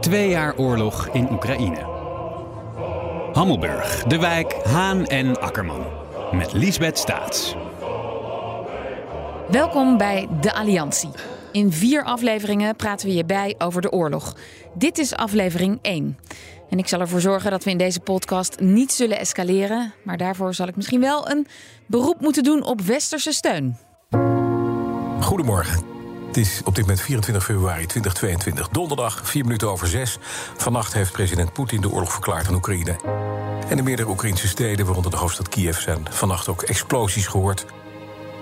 Twee jaar oorlog in Oekraïne. Hammelburg, De Wijk, Haan en Akkerman. Met Liesbeth Staats. Welkom bij De Alliantie. In vier afleveringen praten we je bij over de oorlog. Dit is aflevering 1. En ik zal ervoor zorgen dat we in deze podcast niet zullen escaleren. Maar daarvoor zal ik misschien wel een beroep moeten doen op westerse steun. Goedemorgen. Het is op dit moment 24 februari 2022, donderdag, 4 minuten over 6. Vannacht heeft president Poetin de oorlog verklaard aan Oekraïne. En in meerdere Oekraïnse steden, waaronder de hoofdstad Kiev, zijn vannacht ook explosies gehoord.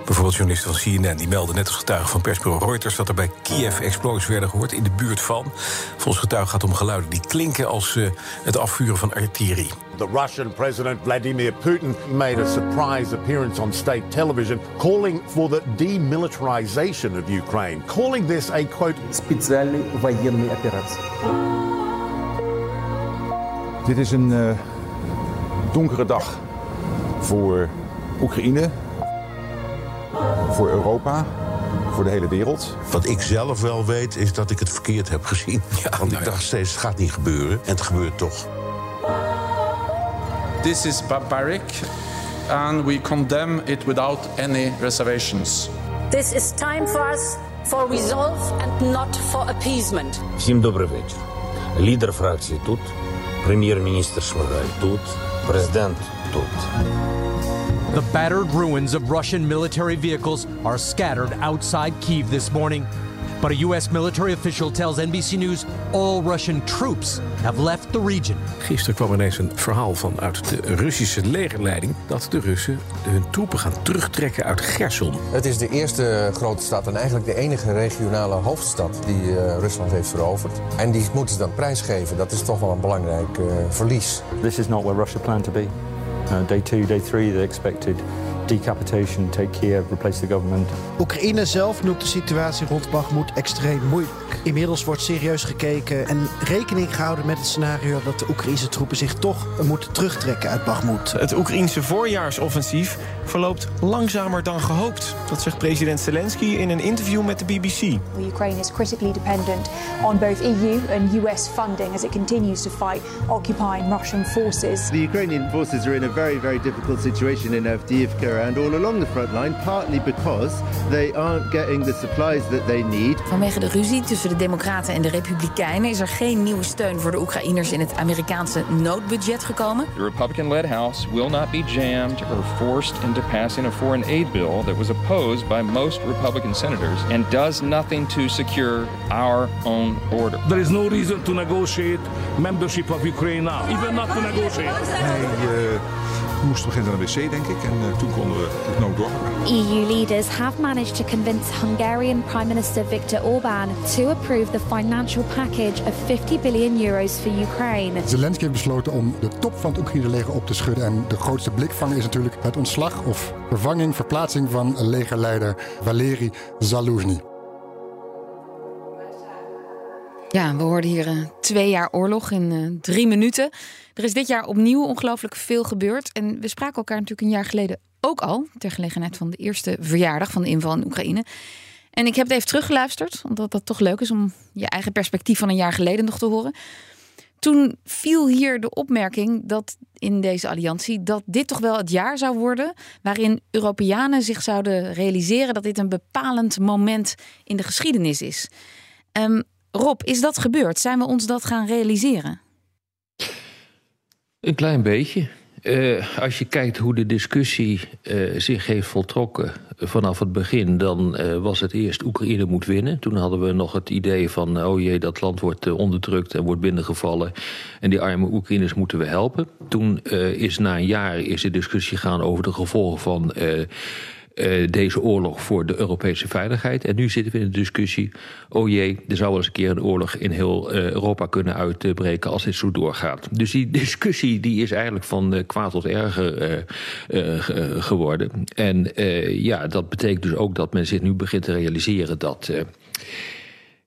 Bijvoorbeeld journalisten van CNN die melden net als getuigen van persbureau Reuters dat er bij Kiev explosies werden gehoord in de buurt van. Volgens getuigen gaat het om geluiden die klinken als uh, het afvuren van artillerie. The Russian President Vladimir Putin made a surprise appearance on state television calling for the demilitarization of Ukraine, calling this a quote специальной военной операции. Dit is een uh, donkere dag voor Oekraïne, voor Europa, voor de hele wereld. Wat ik zelf wel weet, is dat ik het verkeerd heb gezien. Ja, Want ik nou ja. dacht steeds, het gaat niet gebeuren. En het gebeurt toch. This is barbaric and we condemn it without any reservations. This is time for us for resolve and not for appeasement. Всім добрий вечір. Лідер фракції тут, прем'єр-міністр Шмигаль тут, президент тут. The battered ruins of Russian military vehicles are scattered outside Kiev this morning. But a U.S. military official tells NBC News all Russian troops have left the region. Gisteren kwam ineens een verhaal vanuit de Russische legerleiding dat de Russen hun troepen gaan terugtrekken uit Gerson. Het is de eerste grote stad en eigenlijk de enige regionale hoofdstad die uh, Rusland heeft veroverd. En die moeten ze dan prijsgeven. Dat is toch wel een belangrijk uh, verlies. This is not where Russia planned to be. Uh, day two, day three, they expected decapitation, take Kiev, replace the government. Oekraïne zelf noemt de situatie rond Bakhmut extreem moeilijk. Inmiddels wordt serieus gekeken en rekening gehouden met het scenario dat de Oekraïnse troepen zich toch moeten terugtrekken uit Bakhmut. Het Oekraïense voorjaarsoffensief verloopt langzamer dan gehoopt. Dat zegt president Zelensky in een interview met de BBC. Ukraine is critically dependent on both EU and US funding as it continues to fight occupying Russian forces. The Ukrainian forces are in a very very difficult situation in Avdiivka and all along the front line, partly because they aren't getting the supplies that they need. Vanwege de ruzie tussen de Democraten en de Republikeinen is er geen nieuwe steun voor de Oekraïners in het Amerikaanse noodbudget gekomen. The Republican-led House will not be jammed or forced into passing a foreign aid bill that was opposed by most Republican senators and does nothing to secure our own border. There is no reason to negotiate membership of Ukraine now, even not to negotiate. Uh, moest beginnen naar de wc, denk ik, en uh, toen konden we het nood doorgaan. EU leaders have managed to convince Hungarian Prime Minister Viktor Orban to approve the financial package of 50 billion euros for Ukraine. Zelensky heeft besloten om de top van het Oekraïne-leger op te schudden. En de grootste blikvanger is natuurlijk het ontslag of vervanging, verplaatsing van legerleider Valery Zaluzhny. Ja, we hoorden hier uh, twee jaar oorlog in uh, drie minuten. Er is dit jaar opnieuw ongelooflijk veel gebeurd. En we spraken elkaar natuurlijk een jaar geleden ook al. Ter gelegenheid van de eerste verjaardag van de inval in Oekraïne. En ik heb het even teruggeluisterd. Omdat dat toch leuk is om je eigen perspectief van een jaar geleden nog te horen. Toen viel hier de opmerking dat in deze alliantie dat dit toch wel het jaar zou worden waarin Europeanen zich zouden realiseren dat dit een bepalend moment in de geschiedenis is. Um, Rob, is dat gebeurd? Zijn we ons dat gaan realiseren? Een klein beetje. Uh, als je kijkt hoe de discussie uh, zich heeft voltrokken vanaf het begin, dan uh, was het eerst Oekraïne moet winnen. Toen hadden we nog het idee van, oh jee, dat land wordt onderdrukt en wordt binnengevallen. En die arme Oekraïners moeten we helpen. Toen is na een jaar is de discussie gegaan over de gevolgen van uh, deze oorlog voor de Europese veiligheid. En nu zitten we in de discussie: oh jee, er zou wel eens een keer een oorlog in heel uh, Europa kunnen uitbreken als dit zo doorgaat. Dus die discussie die is eigenlijk van uh, kwaad tot erger geworden. En ja, dat betekent dus ook dat men zich nu begint te realiseren dat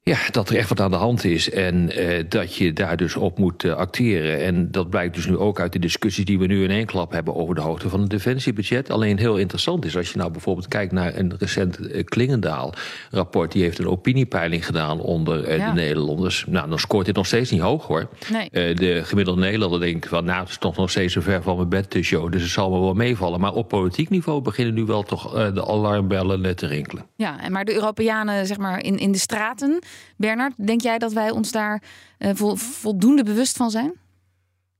ja, dat er echt wat aan de hand is en uh, dat je daar dus op moet uh, acteren. En dat blijkt dus nu ook uit de discussies die we nu in één klap hebben over de hoogte van het defensiebudget. Alleen heel interessant is als je nou bijvoorbeeld kijkt naar een recent uh, Klingendaal-rapport. Die heeft een opiniepeiling gedaan onder ja. de Nederlanders. Nou, dan scoort dit nog steeds niet hoog hoor. Nee. de gemiddelde Nederlander denkt van, nou, het is toch nog steeds zo ver van mijn bed te show. Dus het zal me wel meevallen. Maar op politiek niveau beginnen nu wel toch de alarmbellen te rinkelen. Ja, maar de Europeanen, zeg maar, in, in de straten Bernard, denk jij dat wij ons daar uh, voldoende bewust van zijn?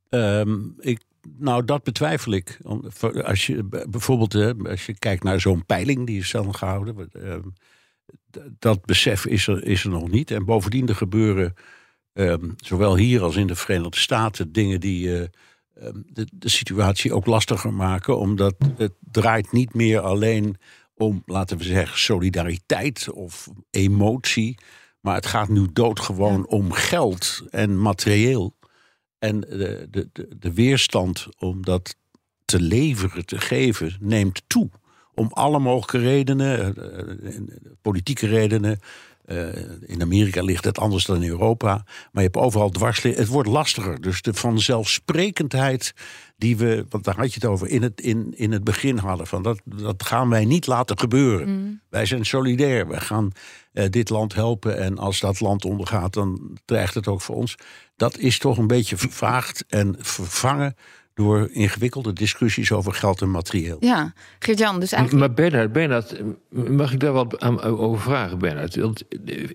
Um, ik, nou, dat betwijfel ik. Als je bijvoorbeeld als je kijkt naar zo'n peiling die is dan gehouden, uh, dat besef is er, is er nog niet. En bovendien gebeuren, um, zowel hier als in de Verenigde Staten, dingen die uh, de, de situatie ook lastiger maken, omdat het draait niet meer alleen om, laten we zeggen, solidariteit of emotie. Maar het gaat nu doodgewoon om geld en materieel. En de, de, de, weerstand om dat te leveren, te geven, neemt toe. Om alle mogelijke redenen, eh, eh, politieke redenen. Uh, in Amerika ligt het anders dan in Europa. Maar je hebt overal dwars. Het wordt lastiger. Dus de vanzelfsprekendheid die we, want daar had je het over, in het, in, in het begin hadden. Van dat, dat gaan wij niet laten gebeuren. Mm. Wij zijn solidair. We gaan uh, dit land helpen. En als dat land ondergaat, dan dreigt het ook voor ons. Dat is toch een beetje vervaagd en vervangen door ingewikkelde discussies over geld en materieel. Ja, Geert-Jan, dus eigenlijk... Maar Bernard, Bernard, mag ik daar wat aan, over vragen, Bernard? Want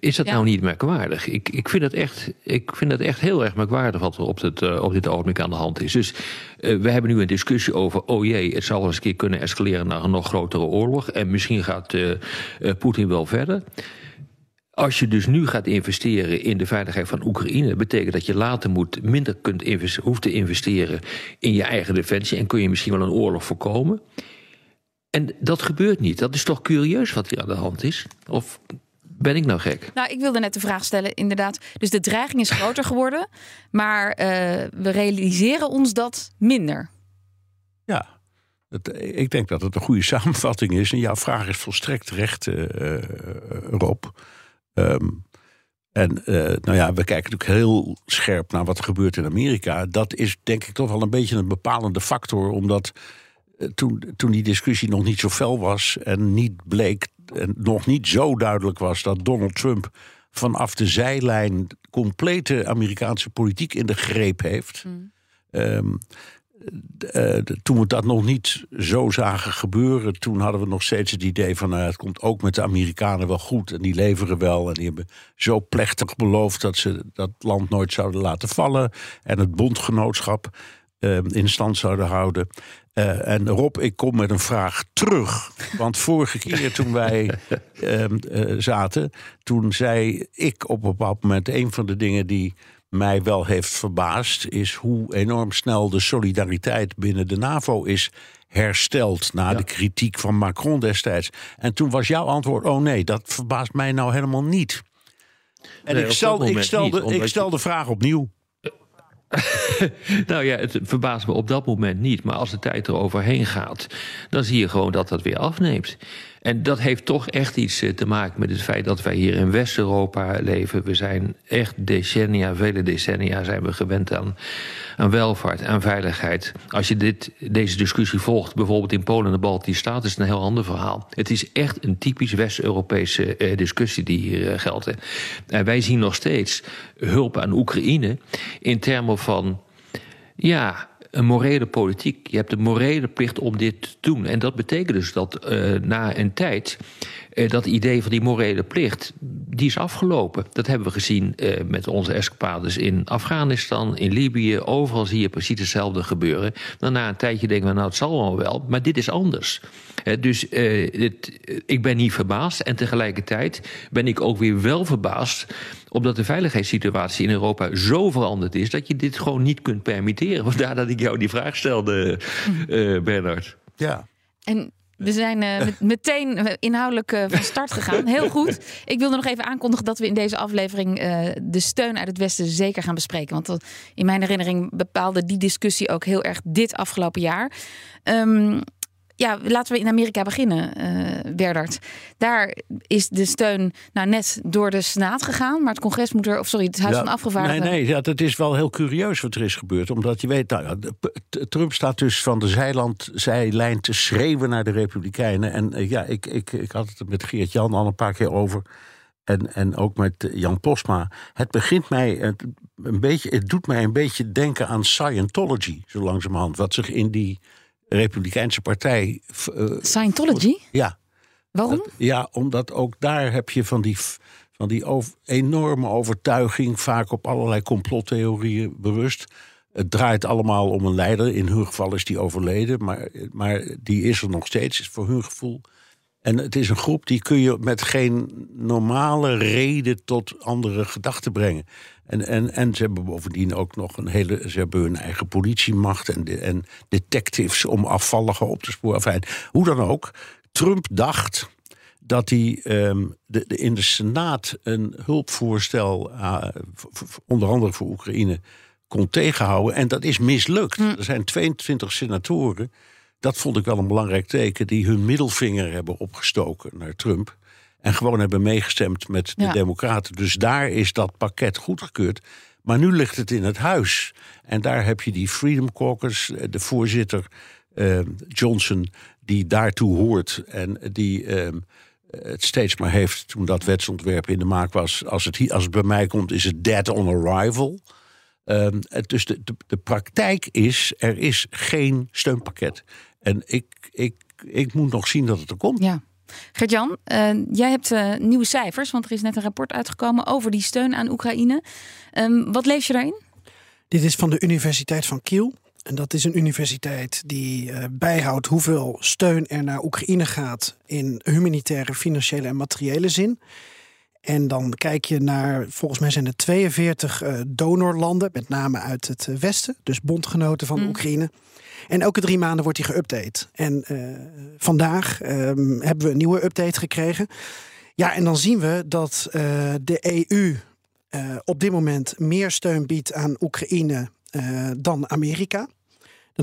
is dat ja. nou niet merkwaardig? Ik, ik, vind het echt, ik vind het echt heel erg merkwaardig wat er op dit, uh, op dit ogenblik aan de hand is. Dus uh, we hebben nu een discussie over, oh jee, het zal eens een keer kunnen escaleren naar een nog grotere oorlog. En misschien gaat uh, Poetin wel verder. Als je dus nu gaat investeren in de veiligheid van Oekraïne, betekent dat je later moet, minder kunt investeren, hoeft te investeren in je eigen defensie en kun je misschien wel een oorlog voorkomen. En dat gebeurt niet. Dat is toch curieus wat hier aan de hand is? Of ben ik nou gek? Nou, ik wilde net de vraag stellen, inderdaad. Dus de dreiging is groter geworden, maar uh, we realiseren ons dat minder. Ja, het, ik denk dat het een goede samenvatting is. En jouw vraag is volstrekt terecht, uh, Rob. Um, en uh, nou ja, we kijken natuurlijk heel scherp naar wat er gebeurt in Amerika. Dat is denk ik toch wel een beetje een bepalende factor, omdat uh, toen, toen die discussie nog niet zo fel was en niet bleek en nog niet zo duidelijk was dat Donald Trump vanaf de zijlijn complete Amerikaanse politiek in de greep heeft. Mm. Um, uh, toen we dat nog niet zo zagen gebeuren, toen hadden we nog steeds het idee van nou, het komt ook met de Amerikanen wel goed en die leveren wel en die hebben zo plechtig beloofd dat ze dat land nooit zouden laten vallen en het bondgenootschap uh, in stand zouden houden. Uh, en Rob, ik kom met een vraag terug. Want vorige keer toen wij ehm, zaten, toen zei ik op een bepaald moment een van de dingen die mij wel heeft verbaasd, is hoe enorm snel de solidariteit binnen de NAVO is hersteld na de kritiek van Macron destijds. En toen was jouw antwoord: oh nee, dat verbaast mij nou helemaal niet. En ik, stel, ik, stel de, ik stel de vraag opnieuw. nou ja, het verbaast me op dat moment niet. Maar als de tijd er overheen gaat, dan zie je gewoon dat dat weer afneemt. En dat heeft toch echt iets eh, te maken met het feit dat wij hier in West-Europa leven. We zijn echt decennia, vele decennia zijn we gewend aan, aan welvaart, aan veiligheid. Als je dit, deze discussie volgt, bijvoorbeeld in Polen en de Baltische Staten, is het een heel ander verhaal. Het is echt een typisch West-Europese eh, discussie die hier eh, geldt. En wij zien nog steeds hulp aan Oekraïne in termen van. Ja, een morele politiek. Je hebt de morele plicht om dit te doen. En dat betekent dus dat uh, na een tijd uh, dat idee van die morele plicht, die is afgelopen. Dat hebben we gezien uh, met onze escapades in Afghanistan, in Libië. Overal zie je precies hetzelfde gebeuren. Dan na een tijdje denken we, nou het zal wel wel, maar dit is anders. Dus dit, ik ben niet verbaasd en tegelijkertijd ben ik ook weer wel verbaasd omdat de veiligheidssituatie in Europa zo veranderd is dat je dit gewoon niet kunt permitteren. Vandaar dat ik jou die vraag stelde, uh, Bernard. Ja. En We zijn eh, met- meteen eh, inhoudelijk eh, van start gegaan. Heel goed. Ik wilde nog even aankondigen dat we in deze aflevering eh, de steun uit het Westen zeker gaan bespreken. Want dat- in mijn herinnering bepaalde die discussie ook heel erg dit afgelopen jaar. Ehm, ja, laten we in Amerika beginnen, eh Berdard. Daar is de steun nou net door de Senaat gegaan, maar het congres moet er, of sorry, het Huis Ja, van Afgevaardigden. Nee, nee ja, dat is wel heel curieus wat er is gebeurd. Omdat je weet, nou, Trump staat dus van de zijland, zijlijn te schreeuwen naar de Republikeinen. En eh, ja, ik, ik, ik had het met Geert-Jan al een paar keer over. En, en ook met eh, Jan Posma. Het begint mij een beetje, het doet mij een beetje denken aan Scientology, zo langzamerhand. Wat zich in die Republikeinse partij. eh, Scientology? ja. Waarom? Dat- ja, omdat ook daar heb je van die, van die over- enorme overtuiging, vaak op allerlei complottheorieën berust. Het draait allemaal om een leider. In hun geval is die overleden, maar, maar die is er nog steeds, is voor hun gevoel. En het is een groep die kun je met geen normale reden tot andere gedachten brengen. En, en, en ze hebben bovendien ook nog een hele. Ze hebben hun eigen politiemacht en, de, en detectives om afvalligen op te sporen. Enfin, hoe dan ook. Trump dacht dat hij ehm, de, de, in de Senaat een hulpvoorstel, eh, onder andere voor Oekraïne, kon tegenhouden. En dat is mislukt. Er zijn 22 senatoren, dat vond ik wel een belangrijk teken, die hun middelvinger hebben opgestoken naar Trump. En gewoon hebben meegestemd met de Ja. Democraten. Dus daar is dat pakket goedgekeurd. Maar nu ligt het in het huis. En daar heb je die Freedom Caucus, eh, de voorzitter eh, Johnson, die daartoe hoort. En die ehm, het steeds maar heeft, toen dat wetsontwerp in de maak was. Als het, hier, als het bij mij komt, is het dead on arrival. Ehm, dus de, de, de praktijk is, er is geen steunpakket. En ik, ik, ik moet nog zien dat het er komt. Ja. Gert-Jan, eh, jij hebt eh, nieuwe cijfers, want er is net een rapport uitgekomen over die steun aan Oekraïne. Ehm, wat lees je daarin? Dit is van de Universiteit van Kiel. En dat is een universiteit die eh, bijhoudt hoeveel steun er naar Oekraïne gaat in humanitaire, financiële en materiële zin. En dan kijk je naar, volgens mij zijn er 42 eh, donorlanden, met name uit het eh, Westen, dus bondgenoten van Oekraïne. En elke drie maanden wordt die geüpdate. En eh, vandaag ehm, hebben we een nieuwe update gekregen. Ja, en dan zien we dat de EU op dit moment meer steun biedt aan Oekraïne dan Amerika.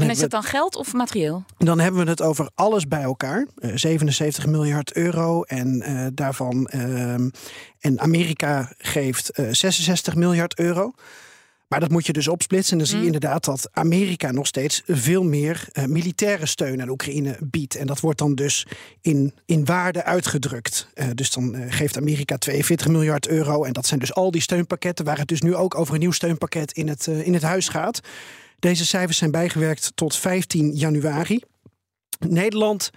En is het dan geld of materieel? dan hebben we het over alles bij elkaar. Eh, 77 miljard euro. En eh, daarvan. ehm, en Amerika geeft eh, 66 miljard euro. Maar dat moet je dus opsplitsen. En dan zie je inderdaad dat Amerika nog steeds veel meer eh, militaire steun aan Oekraïne biedt. En dat wordt dan dus in, in waarde uitgedrukt. Eh, dus dan eh, geeft Amerika 42 miljard euro. En dat zijn dus al die steunpakketten, waar het dus nu ook over een nieuw steunpakket in het, eh, in het huis gaat. Deze cijfers zijn bijgewerkt tot 15 januari. Nederland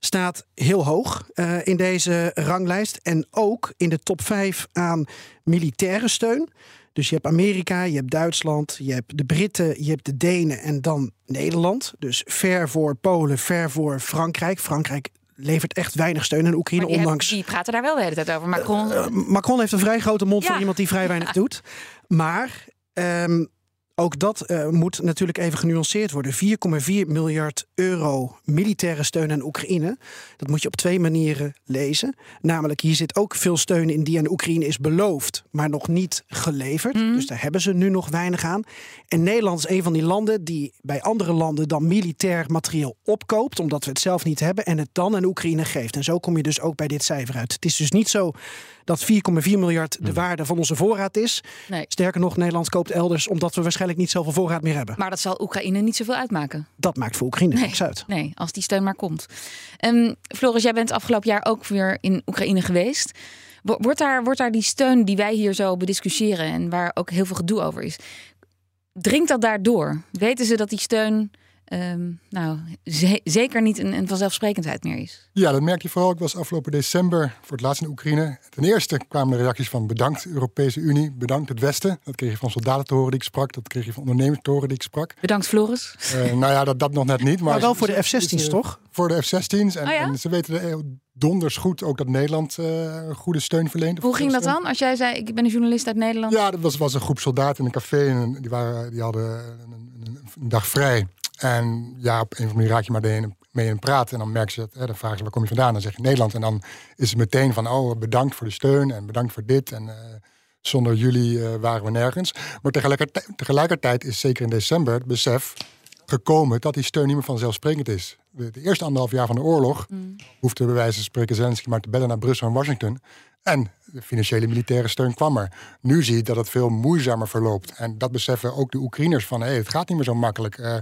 staat heel hoog eh, in deze ranglijst. En ook in de top 5 aan militaire steun. Dus je hebt Amerika, je hebt Duitsland, je hebt de Britten, je hebt de Denen en dan Nederland. Dus ver voor Polen, ver voor Frankrijk. Frankrijk levert echt weinig steun aan Oekraïne, die, hebben- ondanks... die praten daar wel de hele tijd over. Macron. Eh, Macron heeft een vrij grote mond Ja. voor iemand die vrij weinig doet. Maar ehm, ook dat eh, moet natuurlijk even genuanceerd worden. 4,4 miljard euro militaire steun aan Oekraïne. Dat moet je op twee manieren lezen. Namelijk, hier zit ook veel steun in die aan Oekraïne is beloofd, maar nog niet geleverd. Dus daar hebben ze nu nog weinig aan. En Nederland is een van die landen die bij andere landen dan militair materieel opkoopt, omdat we het zelf niet hebben, en het dan aan Oekraïne geeft. En zo kom je dus ook bij dit cijfer uit. Het is dus niet zo dat 4,4 miljard de waarde van onze voorraad is. Nee. Sterker nog, Nederland koopt elders omdat we waarschijnlijk niet zoveel voorraad meer hebben. Maar dat zal Oekraïne niet zoveel uitmaken. Dat maakt voor Oekraïne niks uit. Nee, als die steun maar komt. Ehm Floris, jij bent afgelopen jaar ook weer in Oekraïne geweest. Wo- Wordt daar, wordt daar die steun die wij hier zo bediscussiëren en waar ook heel veel gedoe over is, dringt dat daardoor? Weten ze dat die steun ehm, nou, ze- zeker niet een, een vanzelfsprekendheid meer is? Ja, dat merk je vooral. Ik was afgelopen december voor het laatst in Oekraïne. Ten eerste kwamen de reacties van bedankt Europese Unie, bedankt het Westen. Dat kreeg je van soldaten te horen die ik sprak, dat kreeg je van ondernemers te horen die ik sprak. Bedankt Floris. Eh, nou ja, dat, dat nog net niet. Maar, Maar wel voor de ze- F-16's, ze- toch? Voor de F-16's. En, Oh ja? en ze weten donders goed ook dat Nederland eh, een goede steun verleent. Hoe ging dat dan? Als jij zei, ik ben een journalist uit Nederland. Ja, dat was, was een groep soldaten in een café en die, waren, die hadden een, een, een dag vrij. En ja, op een of andere manier raak je maar de mee in praat. En dan merken ze, dat, hè, dan vragen ze waar kom je vandaan? Dan zeg je Nederland. En dan is het meteen van, oh, bedankt voor de steun en bedankt voor dit. En uh, zonder jullie uh, waren we nergens. Maar tegelijkertijd, tegelijkertijd is zeker in december het besef gekomen dat die steun niet meer vanzelfsprekend is. De, de eerste anderhalf jaar van de oorlog mm. hoefde bij wijze van spreken Zelensky maar te bellen naar Brussel en Washington. En de financiële militaire steun kwam er. Nu zie je dat het veel moeizamer verloopt. En dat beseffen ook de Oekraïners van hey, het gaat niet meer zo makkelijk. Uh,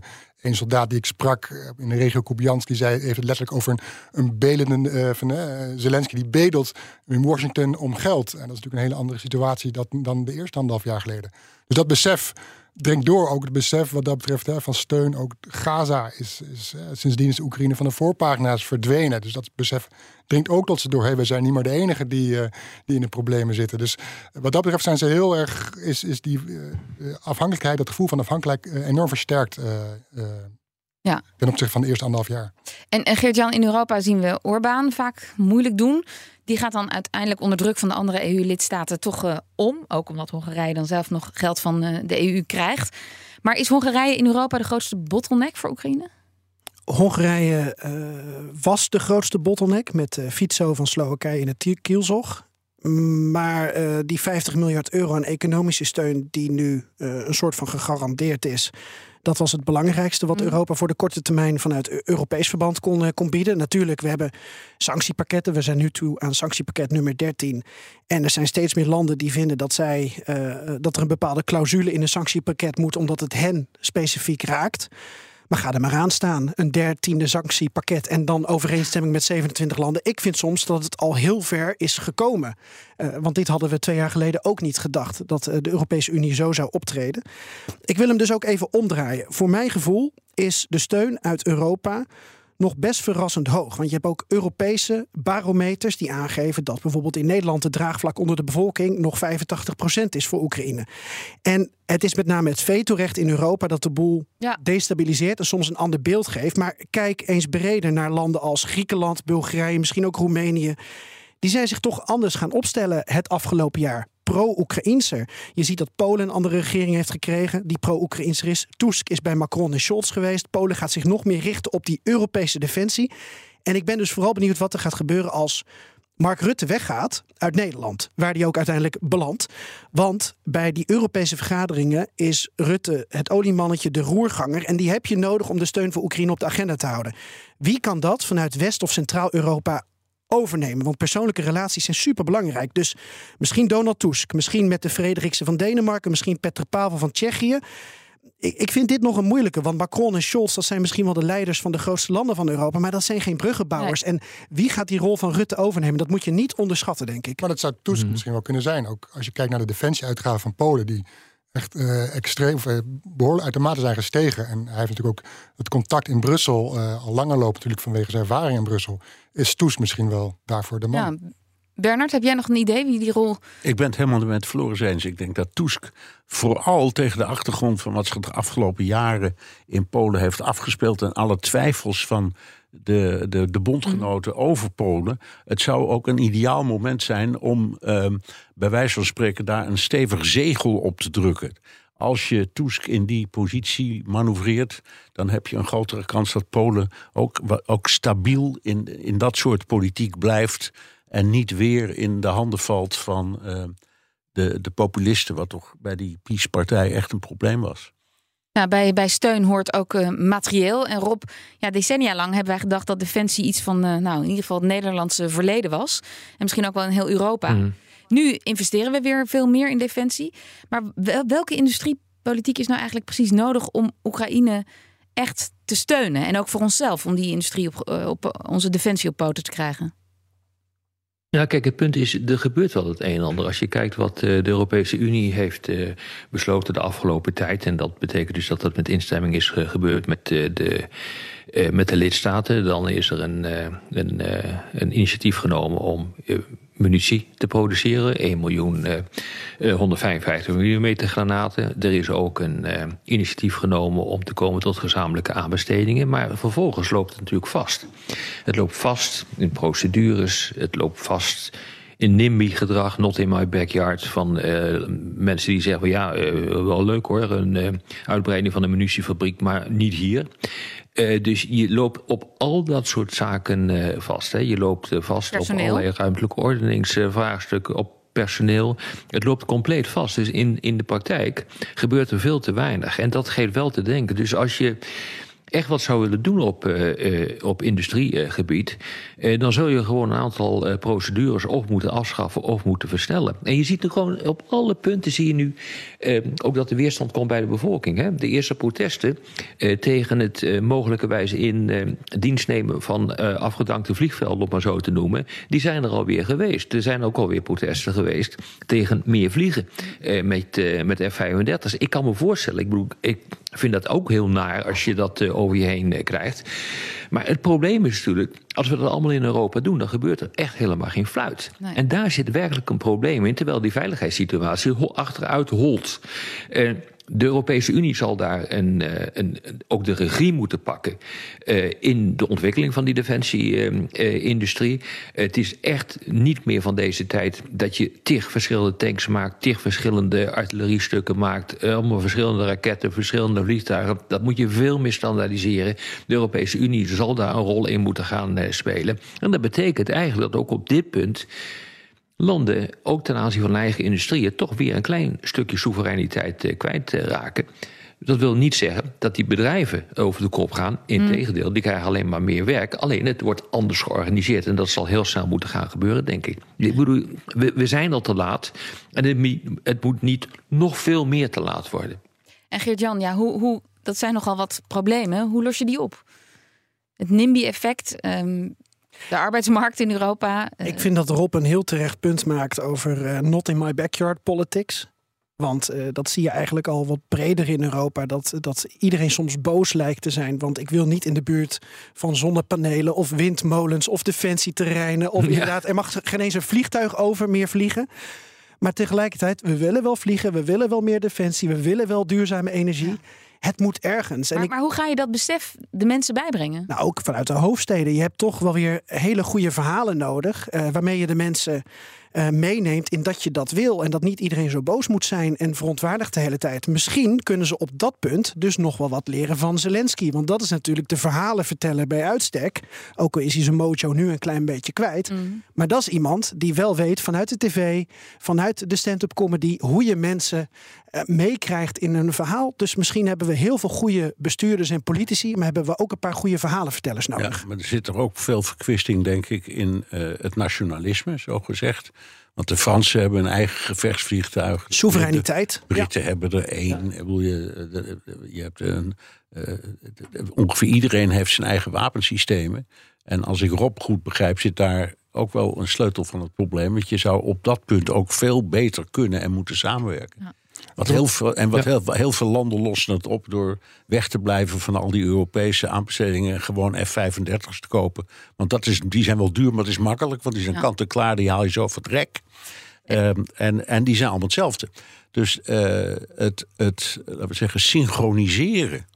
een soldaat die ik sprak eh, in de regio Kubiansk, zei, het letterlijk over een, een belende uh, van uh, Zelensky die bedelt in Washington om geld. En dat is natuurlijk een hele andere situatie dat, dan de eerste anderhalf jaar geleden. Dus dat besef dringt door ook het besef wat dat betreft hè, van steun. Ook Gaza is, is sindsdien is Oekraïne van de voorpagina's verdwenen. Dus dat besef dringt ook tot ze door. We zijn niet meer de enige die, uh, die in de problemen zitten. Dus wat dat betreft zijn ze heel erg, is, is die uh, afhankelijkheid, dat gevoel van afhankelijkheid enorm versterkt. Ja. Ten opzichte van de eerste anderhalf jaar. En, en Geert-Jan, in Europa zien we Orbán vaak moeilijk doen. Die gaat dan uiteindelijk onder druk van de andere EU-lidstaten toch uh, om. Ook omdat Hongarije dan zelf nog geld van uh, de EU krijgt. Maar is Hongarije in Europa de grootste bottleneck voor Oekraïne? Hongarije uh, was de grootste bottleneck met Fico van Slowakije in het kielzog. Maar die 50 miljard euro aan economische steun die nu een soort van gegarandeerd is, dat was het belangrijkste wat mm. Europa voor de korte termijn vanuit Europees verband kon, eh, kon bieden. Natuurlijk, we hebben sanctiepakketten. We zijn nu toe aan sanctiepakket nummer 13. En er zijn steeds meer landen die vinden dat, zij, uh, dat er een bepaalde clausule in een sanctiepakket moet, omdat het hen specifiek raakt. Maar ga er maar aan staan. Een dertiende sanctiepakket en dan overeenstemming met 27 landen. Ik vind soms dat het al heel ver is gekomen. Uh, want dit hadden we twee jaar geleden ook niet gedacht. Dat uh, de Europese Unie zo zou optreden. Ik wil hem dus ook even omdraaien. Voor mijn gevoel is de steun uit Europa nog best verrassend hoog. Want je hebt ook Europese barometers die aangeven dat bijvoorbeeld in Nederland de draagvlak onder de bevolking nog 85% is voor Oekraïne. En het is met name het vetorecht in Europa dat de boel ja. destabiliseert en soms een ander beeld geeft. Maar kijk eens breder naar landen als Griekenland, Bulgarije, misschien ook Roemenië. Die zijn zich toch anders gaan opstellen het afgelopen jaar pro-Oekraïnser. Je ziet dat Polen een andere regering heeft gekregen die pro-Oekraïnser is. Tusk is bij Macron en Scholz geweest. Polen gaat zich nog meer richten op die Europese defensie. En ik ben dus vooral benieuwd wat er gaat gebeuren als Mark Rutte weggaat uit Nederland, waar hij ook uiteindelijk belandt. Want bij die Europese vergaderingen is Rutte het oliemannetje, de roerganger. En die heb je nodig om de steun voor Oekraïne op de agenda te houden. Wie kan dat vanuit West- of Centraal-Europa overnemen. Want persoonlijke relaties zijn superbelangrijk. Dus misschien Donald Tusk, misschien met de Frederiksen van Denemarken, misschien Petr Pavel van Tsjechië. Ik, ik vind dit nog een moeilijke, want Macron en Scholz, dat zijn misschien wel de leiders van de grootste landen van Europa, maar dat zijn geen bruggenbouwers. En wie gaat die rol van Rutte overnemen? Dat moet je niet onderschatten, denk ik. Maar dat zou Tusk mhm. misschien wel kunnen zijn. Ook als je kijkt naar de defensieuitgaven van Polen, die echt uh, extreem, uh, behoorlijk uitermate zijn gestegen. En hij heeft natuurlijk ook het contact in Brussel uh, al langer lopen, natuurlijk vanwege zijn ervaring in Brussel. Is Toes misschien wel daarvoor de man? Ja. Bernard, heb jij nog een idee wie die rol. Ik ben het helemaal met Floris eens. Ik denk dat Tusk vooral tegen de achtergrond van wat zich de afgelopen jaren in Polen heeft afgespeeld. en alle twijfels van de, de, de bondgenoten over Polen. Het zou ook een ideaal moment zijn om ehm, bij wijze van spreken daar een stevig zegel op te drukken. Als je Tusk in die positie manoeuvreert, dan heb je een grotere kans dat Polen ook, ook stabiel in, in dat soort politiek blijft. En niet weer in de handen valt van ehm, de, de populisten, wat toch bij die PiS-partij echt een probleem was. Nou, bij, bij steun hoort ook uh, materieel. En Rob, ja, decennia lang hebben wij gedacht dat defensie iets van, uh, nou, in ieder geval het Nederlandse verleden was. En misschien ook wel in heel Europa. Mm. Nu investeren we weer veel meer in defensie. Maar welke industriepolitiek is nou eigenlijk precies nodig om Oekraïne echt te steunen? En ook voor onszelf, om die industrie op, uh, op onze defensie op poten te krijgen? Ja, kijk, het punt is, er gebeurt wel het een en ander. Als je kijkt wat eh, de Europese Unie heeft uh, besloten de afgelopen tijd... en dat betekent dus dat dat met instemming is gebeurd met, de, met de lidstaten... dan is er een, een, een initiatief genomen om munitie te produceren. 1 miljoen uh, 155 mm granaten. Er is ook een uh, initiatief genomen om te komen tot gezamenlijke aanbestedingen. Maar vervolgens loopt het natuurlijk vast. Het loopt vast in procedures. Het loopt vast in NIMBY-gedrag, not in my backyard, van uh, mensen die zeggen: ja, uh, wel leuk hoor, een uitbreiding van een munitiefabriek, maar niet hier. Uh, dus je loopt op al dat soort zaken uh, vast. Hè. Je loopt uh, vast personeel. op allerlei ruimtelijke ordeningsvraagstukken, op personeel. Het loopt compleet vast. Dus in, in de praktijk gebeurt er veel te weinig. En dat geeft wel te denken. Dus als je echt wat zou willen doen op, uh, uh, op industriegebied, uh, dan zul je gewoon een aantal procedures of moeten afschaffen of moeten versnellen. En je ziet er gewoon op alle punten zie je nu ook dat de weerstand komt bij de bevolking. Hè? De eerste protesten tegen het mogelijkerwijze in dienst nemen van afgedankte vliegvelden, om maar zo te noemen, die zijn er alweer geweest. Er zijn ook alweer protesten geweest tegen meer vliegen met, met F-35. Ik kan me voorstellen, ik bedoel, ik vind dat ook heel naar als je dat over je heen eh, krijgt. Maar het probleem is natuurlijk, als we dat allemaal in Europa doen, dan gebeurt er echt helemaal geen fluit. En daar zit werkelijk een probleem in, terwijl die veiligheidssituatie achteruit holt. Uh, de Europese Unie zal daar een, uh, een, ook de regie moeten pakken uh, in de ontwikkeling van die defensie-industrie. Uh, het is echt niet meer van deze tijd dat je tig verschillende tanks maakt, tig verschillende artilleriestukken maakt, allemaal verschillende raketten, verschillende vliegtuigen. Dat moet je veel meer standaardiseren. De Europese Unie zal daar een rol in moeten gaan spelen. En dat betekent eigenlijk dat ook op dit punt landen, ook ten aanzien van hun eigen industrieën, toch weer een klein stukje soevereiniteit eh, kwijtraken. Dat wil niet zeggen dat die bedrijven over de kop gaan. Integendeel, die krijgen alleen maar meer werk. Alleen het wordt anders georganiseerd. En dat zal heel snel moeten gaan gebeuren, denk ik. Ik bedoel, we, we zijn al te laat. En het, het, moet niet nog veel meer te laat worden. En Geert-Jan, ja, hoe, hoe, dat zijn nogal wat problemen. Hoe los je die op? Het NIMBY-effect. Um, de arbeidsmarkt in Europa. Eh, Ik vind dat Rob een heel terecht punt maakt over uh, not in my backyard politics. Want uh, dat zie je eigenlijk al wat breder in Europa. Dat, dat iedereen soms boos lijkt te zijn. Want ik wil niet in de buurt van zonnepanelen of windmolens of defensieterreinen. Of ja. inderdaad, er mag geen eens een vliegtuig over meer vliegen. Maar tegelijkertijd, we willen wel vliegen, we willen wel meer defensie, we willen wel duurzame energie. Ja. Het moet ergens. Maar, en ik, maar hoe ga je dat besef de mensen bijbrengen? Nou, ook vanuit de hoofdsteden. Je hebt toch wel weer hele goede verhalen nodig. Uh, waarmee je de mensen uh, meeneemt in dat je dat wil. En dat niet iedereen zo boos moet zijn en verontwaardigd de hele tijd. Misschien kunnen ze op dat punt dus nog wel wat leren van Zelensky. Want dat is natuurlijk de verhalen vertellen bij uitstek. Ook al is hij zijn mojo nu een klein beetje kwijt. Mm. Maar dat is iemand die wel weet vanuit de tv, vanuit de stand-up comedy, hoe je mensen uh, meekrijgt in een verhaal. Dus misschien hebben we heel veel goede bestuurders en politici, maar hebben we ook een paar goede verhalenvertellers nodig. Ja, maar er zit er ook veel verkwisting, denk ik, in uh, het nationalisme, zo gezegd. Want de Fransen hebben een eigen gevechtsvliegtuig. Soevereiniteit. De Britten ja. hebben er één. Ja. Je, je hebt een, uh, ongeveer iedereen heeft zijn eigen wapensystemen. En als ik Rob goed begrijp, zit daar ook wel een sleutel van het probleem. Want je zou op dat punt ook veel beter kunnen en moeten samenwerken. Ja. Wat heel veel, en wat ja. heel, heel, veel landen lossen het op door weg te blijven van al die Europese aanbestedingen en gewoon F-35's te kopen. Want dat is, die zijn wel duur, maar het is makkelijk, want die zijn ja. kant-en-klaar, die haal je zo van het rek. Um, en, en die zijn allemaal hetzelfde. Dus uh, het, het, laten we zeggen, synchroniseren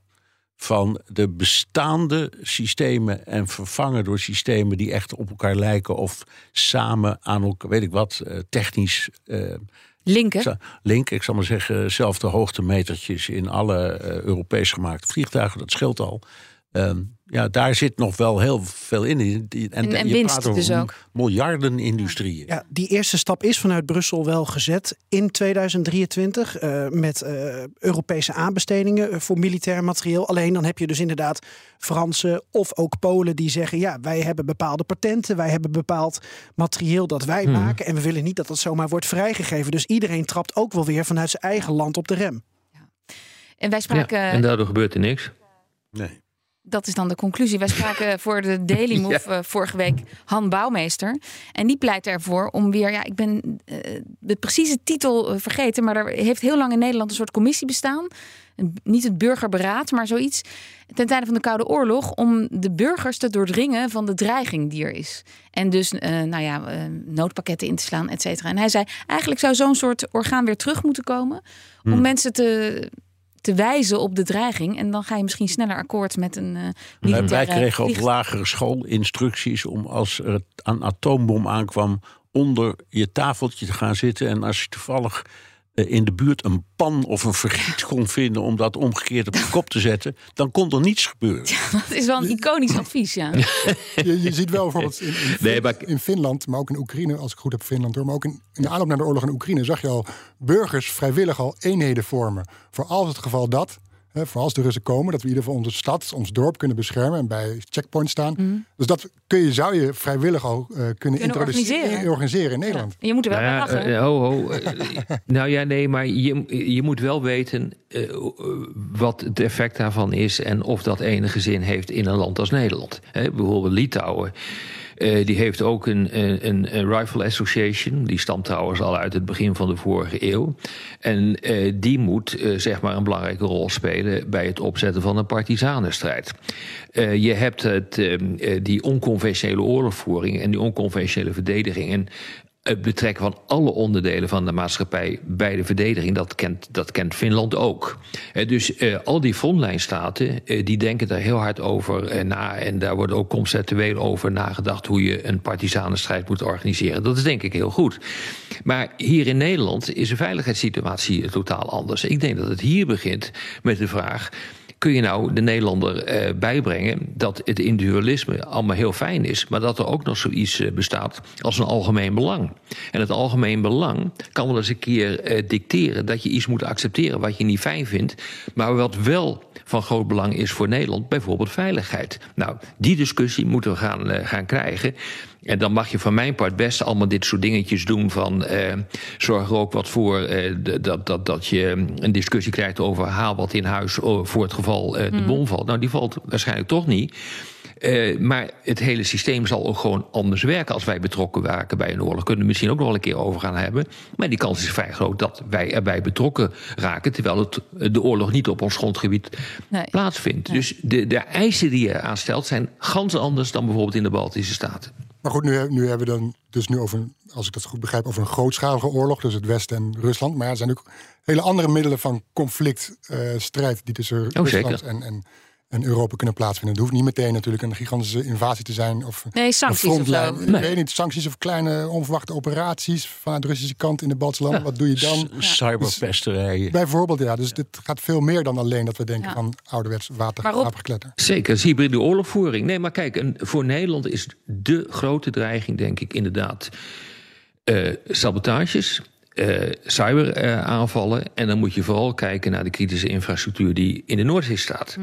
van de bestaande systemen en vervangen door systemen die echt op elkaar lijken of samen aan elkaar, weet ik wat, uh, technisch. Uh, Linken? Link, ik zal maar zeggen, zelfde hoogtemetertjes in alle uh, Europees gemaakte vliegtuigen, dat scheelt al. Um, ja, daar zit nog wel heel veel in. En, en, en winst dus ook. Miljarden industrieën. Ja, die eerste stap is vanuit Brussel wel gezet in 2023. Uh, met uh, Europese aanbestedingen voor militair materieel. Alleen dan heb je dus inderdaad Fransen of ook Polen die zeggen... ja, wij hebben bepaalde patenten, wij hebben bepaald materieel dat wij hmm. maken... en we willen niet dat dat zomaar wordt vrijgegeven. Dus iedereen trapt ook wel weer vanuit zijn eigen land op de rem. Ja. En wij spraken... Ja, en daardoor gebeurt er niks. Nee dat is dan de conclusie. Wij spraken voor de Daily Move ja. uh, vorige week Han Bouwmeester. En die pleit ervoor om weer, ja, ik ben uh, de precieze titel uh, vergeten, maar er heeft heel lang in Nederland een soort commissie bestaan. Niet het burgerberaad, maar zoiets. Ten tijde van de Koude Oorlog. Om de burgers te doordringen van de dreiging die er is. En dus, nou ja, noodpakketten in te slaan, et cetera. En hij zei, eigenlijk zou zo'n soort orgaan weer terug moeten komen. Om hmm. mensen te te wijzen op de dreiging. En dan ga je misschien sneller akkoord met een uh, militaire... Wij kregen op lagere school instructies om als er een atoombom aankwam... onder je tafeltje te gaan zitten. En als je toevallig eh, in de buurt een pan of een vergiet kon vinden om dat omgekeerd op de kop te zetten, dan kon er niets gebeuren. Dat is wel een iconisch advies, ja. Je, je ziet wel bijvoorbeeld in, in, Fin- Nee, maar- in Finland, maar ook in Oekraïne, als ik goed heb Finland hoor, maar ook in, in de aanloop naar de oorlog in Oekraïne zag je al burgers vrijwillig al eenheden vormen. Voor als het geval dat, hè, voor als de Russen komen, dat we in ieder geval onze stad, ons dorp kunnen beschermen en bij checkpoints staan. Mhm. Dus dat kun je, zou je vrijwillig al eh, kunnen, introduceren organiseren. organiseren in Nederland. Je moet er wel Nou ja, lachen. eh, ho, ho, eh, nou ja, nee, maar je, je moet wel weten eh, eh, wat het effect daarvan is en of dat enige zin heeft in een land als Nederland. Hè, bijvoorbeeld Litouwen. Eh, die heeft ook een, een, een Rifle Association. Die stamt trouwens al uit het begin van de vorige eeuw. En eh, die moet eh, zeg maar een belangrijke rol spelen bij het opzetten van een partisanenstrijd. Je hebt het, eh, eh, die onconventionele oorlogvoering en die onconventionele verdediging. En het betrekken van alle onderdelen van de maatschappij bij de verdediging, dat kent, dat kent Finland ook. Eh, dus eh, al die frontlijnstaten, eh, die denken daar heel hard over na. En daar wordt ook conceptueel over nagedacht hoe je een partisanenstrijd moet organiseren. Dat is denk ik heel goed. Maar hier in Nederland is de veiligheidssituatie totaal anders. Ik denk dat het hier begint met de vraag kun je nou de Nederlander eh, bijbrengen dat het individualisme allemaal heel fijn is, maar dat er ook nog zoiets eh, bestaat als een algemeen belang. En het algemeen belang kan wel eens een keer eh, dicteren dat je iets moet accepteren wat je niet fijn vindt, maar wat wel van groot belang is voor Nederland, bijvoorbeeld veiligheid. Nou, die discussie moeten we gaan, gaan krijgen. En dan mag je van mijn part best allemaal dit soort dingetjes doen van eh, zorg er ook wat voor eh, dat, dat, dat je een discussie krijgt over haal wat in huis oh, voor het geval eh, de Mhm. bom valt. Nou, die valt waarschijnlijk toch niet. Eh, maar het hele systeem zal ook gewoon anders werken als wij betrokken raken bij een oorlog. Kunnen we misschien ook nog wel een keer over gaan hebben. Maar die kans is vrij groot dat wij erbij betrokken raken. Terwijl het, de oorlog niet op ons grondgebied Nee. plaatsvindt. Dus de, de eisen die je aanstelt zijn gans anders dan bijvoorbeeld in de Baltische Staten. Maar goed, nu, nu hebben we dan dus nu over, als ik dat goed begrijp, over een grootschalige oorlog, dus het Westen en Rusland. Maar er zijn ook hele andere middelen van conflict, eh, strijd die tussen Rusland zeker. en, en, en Europa kunnen plaatsvinden. Het hoeft niet meteen natuurlijk een gigantische invasie te zijn of Nee, sancties een of frontlijn. zo. Ik Nee. weet niet, sancties of kleine onverwachte operaties vanuit de Russische kant in de Baltische landen. Wat doe je dan? Cyberpesterijen. Bijvoorbeeld, ja. Dus dit gaat veel meer dan alleen dat we denken Ja. van ouderwets water, Maar Rob- wapengekletter. Zeker, is hybride oorlogvoering. Nee, maar kijk, een, voor Nederland is de grote dreiging, denk ik, inderdaad eh, sabotages. Eh cyberaanvallen. en dan moet je vooral kijken naar de kritische infrastructuur die in de Noordzee staat.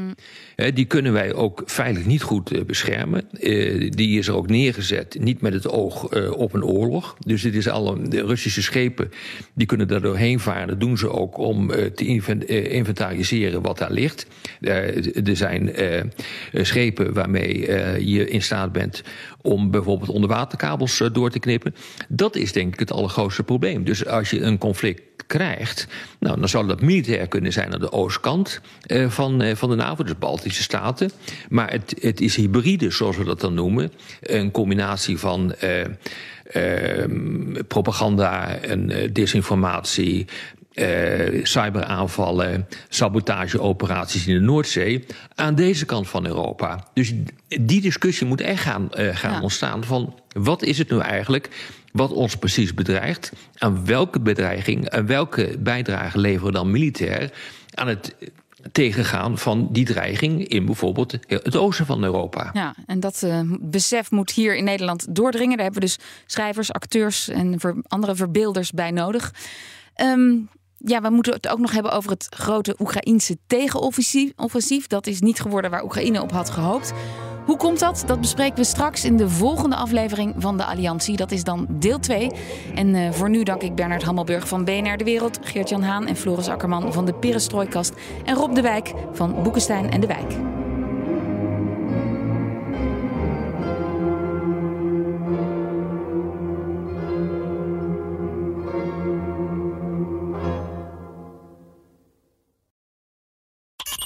Hè, die kunnen wij ook veilig niet goed eh, beschermen. Eh, die is er ook neergezet, niet met het oog eh, op een oorlog. Dus dit is alle, de Russische schepen die kunnen daar doorheen varen. Dat doen ze ook om eh, te inven- eh, inventariseren wat daar ligt. Eh, er zijn eh, schepen waarmee eh, je in staat bent om bijvoorbeeld onderwaterkabels eh, door te knippen. Dat is denk ik het allergrootste probleem. Dus als je een conflict krijgt, nou, dan zou dat militair kunnen zijn aan de oostkant eh, van, eh, van de NAVO, dus Baltische Staten. Maar het, het is hybride, zoals we dat dan noemen. Een combinatie van eh, eh, propaganda en eh, desinformatie. eh, cyberaanvallen, sabotageoperaties in de Noordzee aan deze kant van Europa. Dus die discussie moet echt gaan, eh, gaan Ja. ontstaan van wat is het nu eigenlijk wat ons precies bedreigt, aan welke bedreiging en welke bijdrage leveren we dan militair aan het tegengaan van die dreiging in bijvoorbeeld het oosten van Europa. Ja, en dat eh, besef moet hier in Nederland doordringen. Daar hebben we dus schrijvers, acteurs en ver- andere verbeelders bij nodig. Ehm, ja, we moeten het ook nog hebben over het grote Oekraïense tegenoffensief. offensief. Dat is niet geworden waar Oekraïne op had gehoopt. Hoe komt dat? Dat bespreken we straks in de volgende aflevering van de Alliantie. Dat is dan deel 2. En eh, voor nu dank ik Bernard Hammelburg van BNR De Wereld, Geert-Jan Haan en Floris Akkerman van de Perestrooikast en Rob de Wijk van Boekenstein en de Wijk.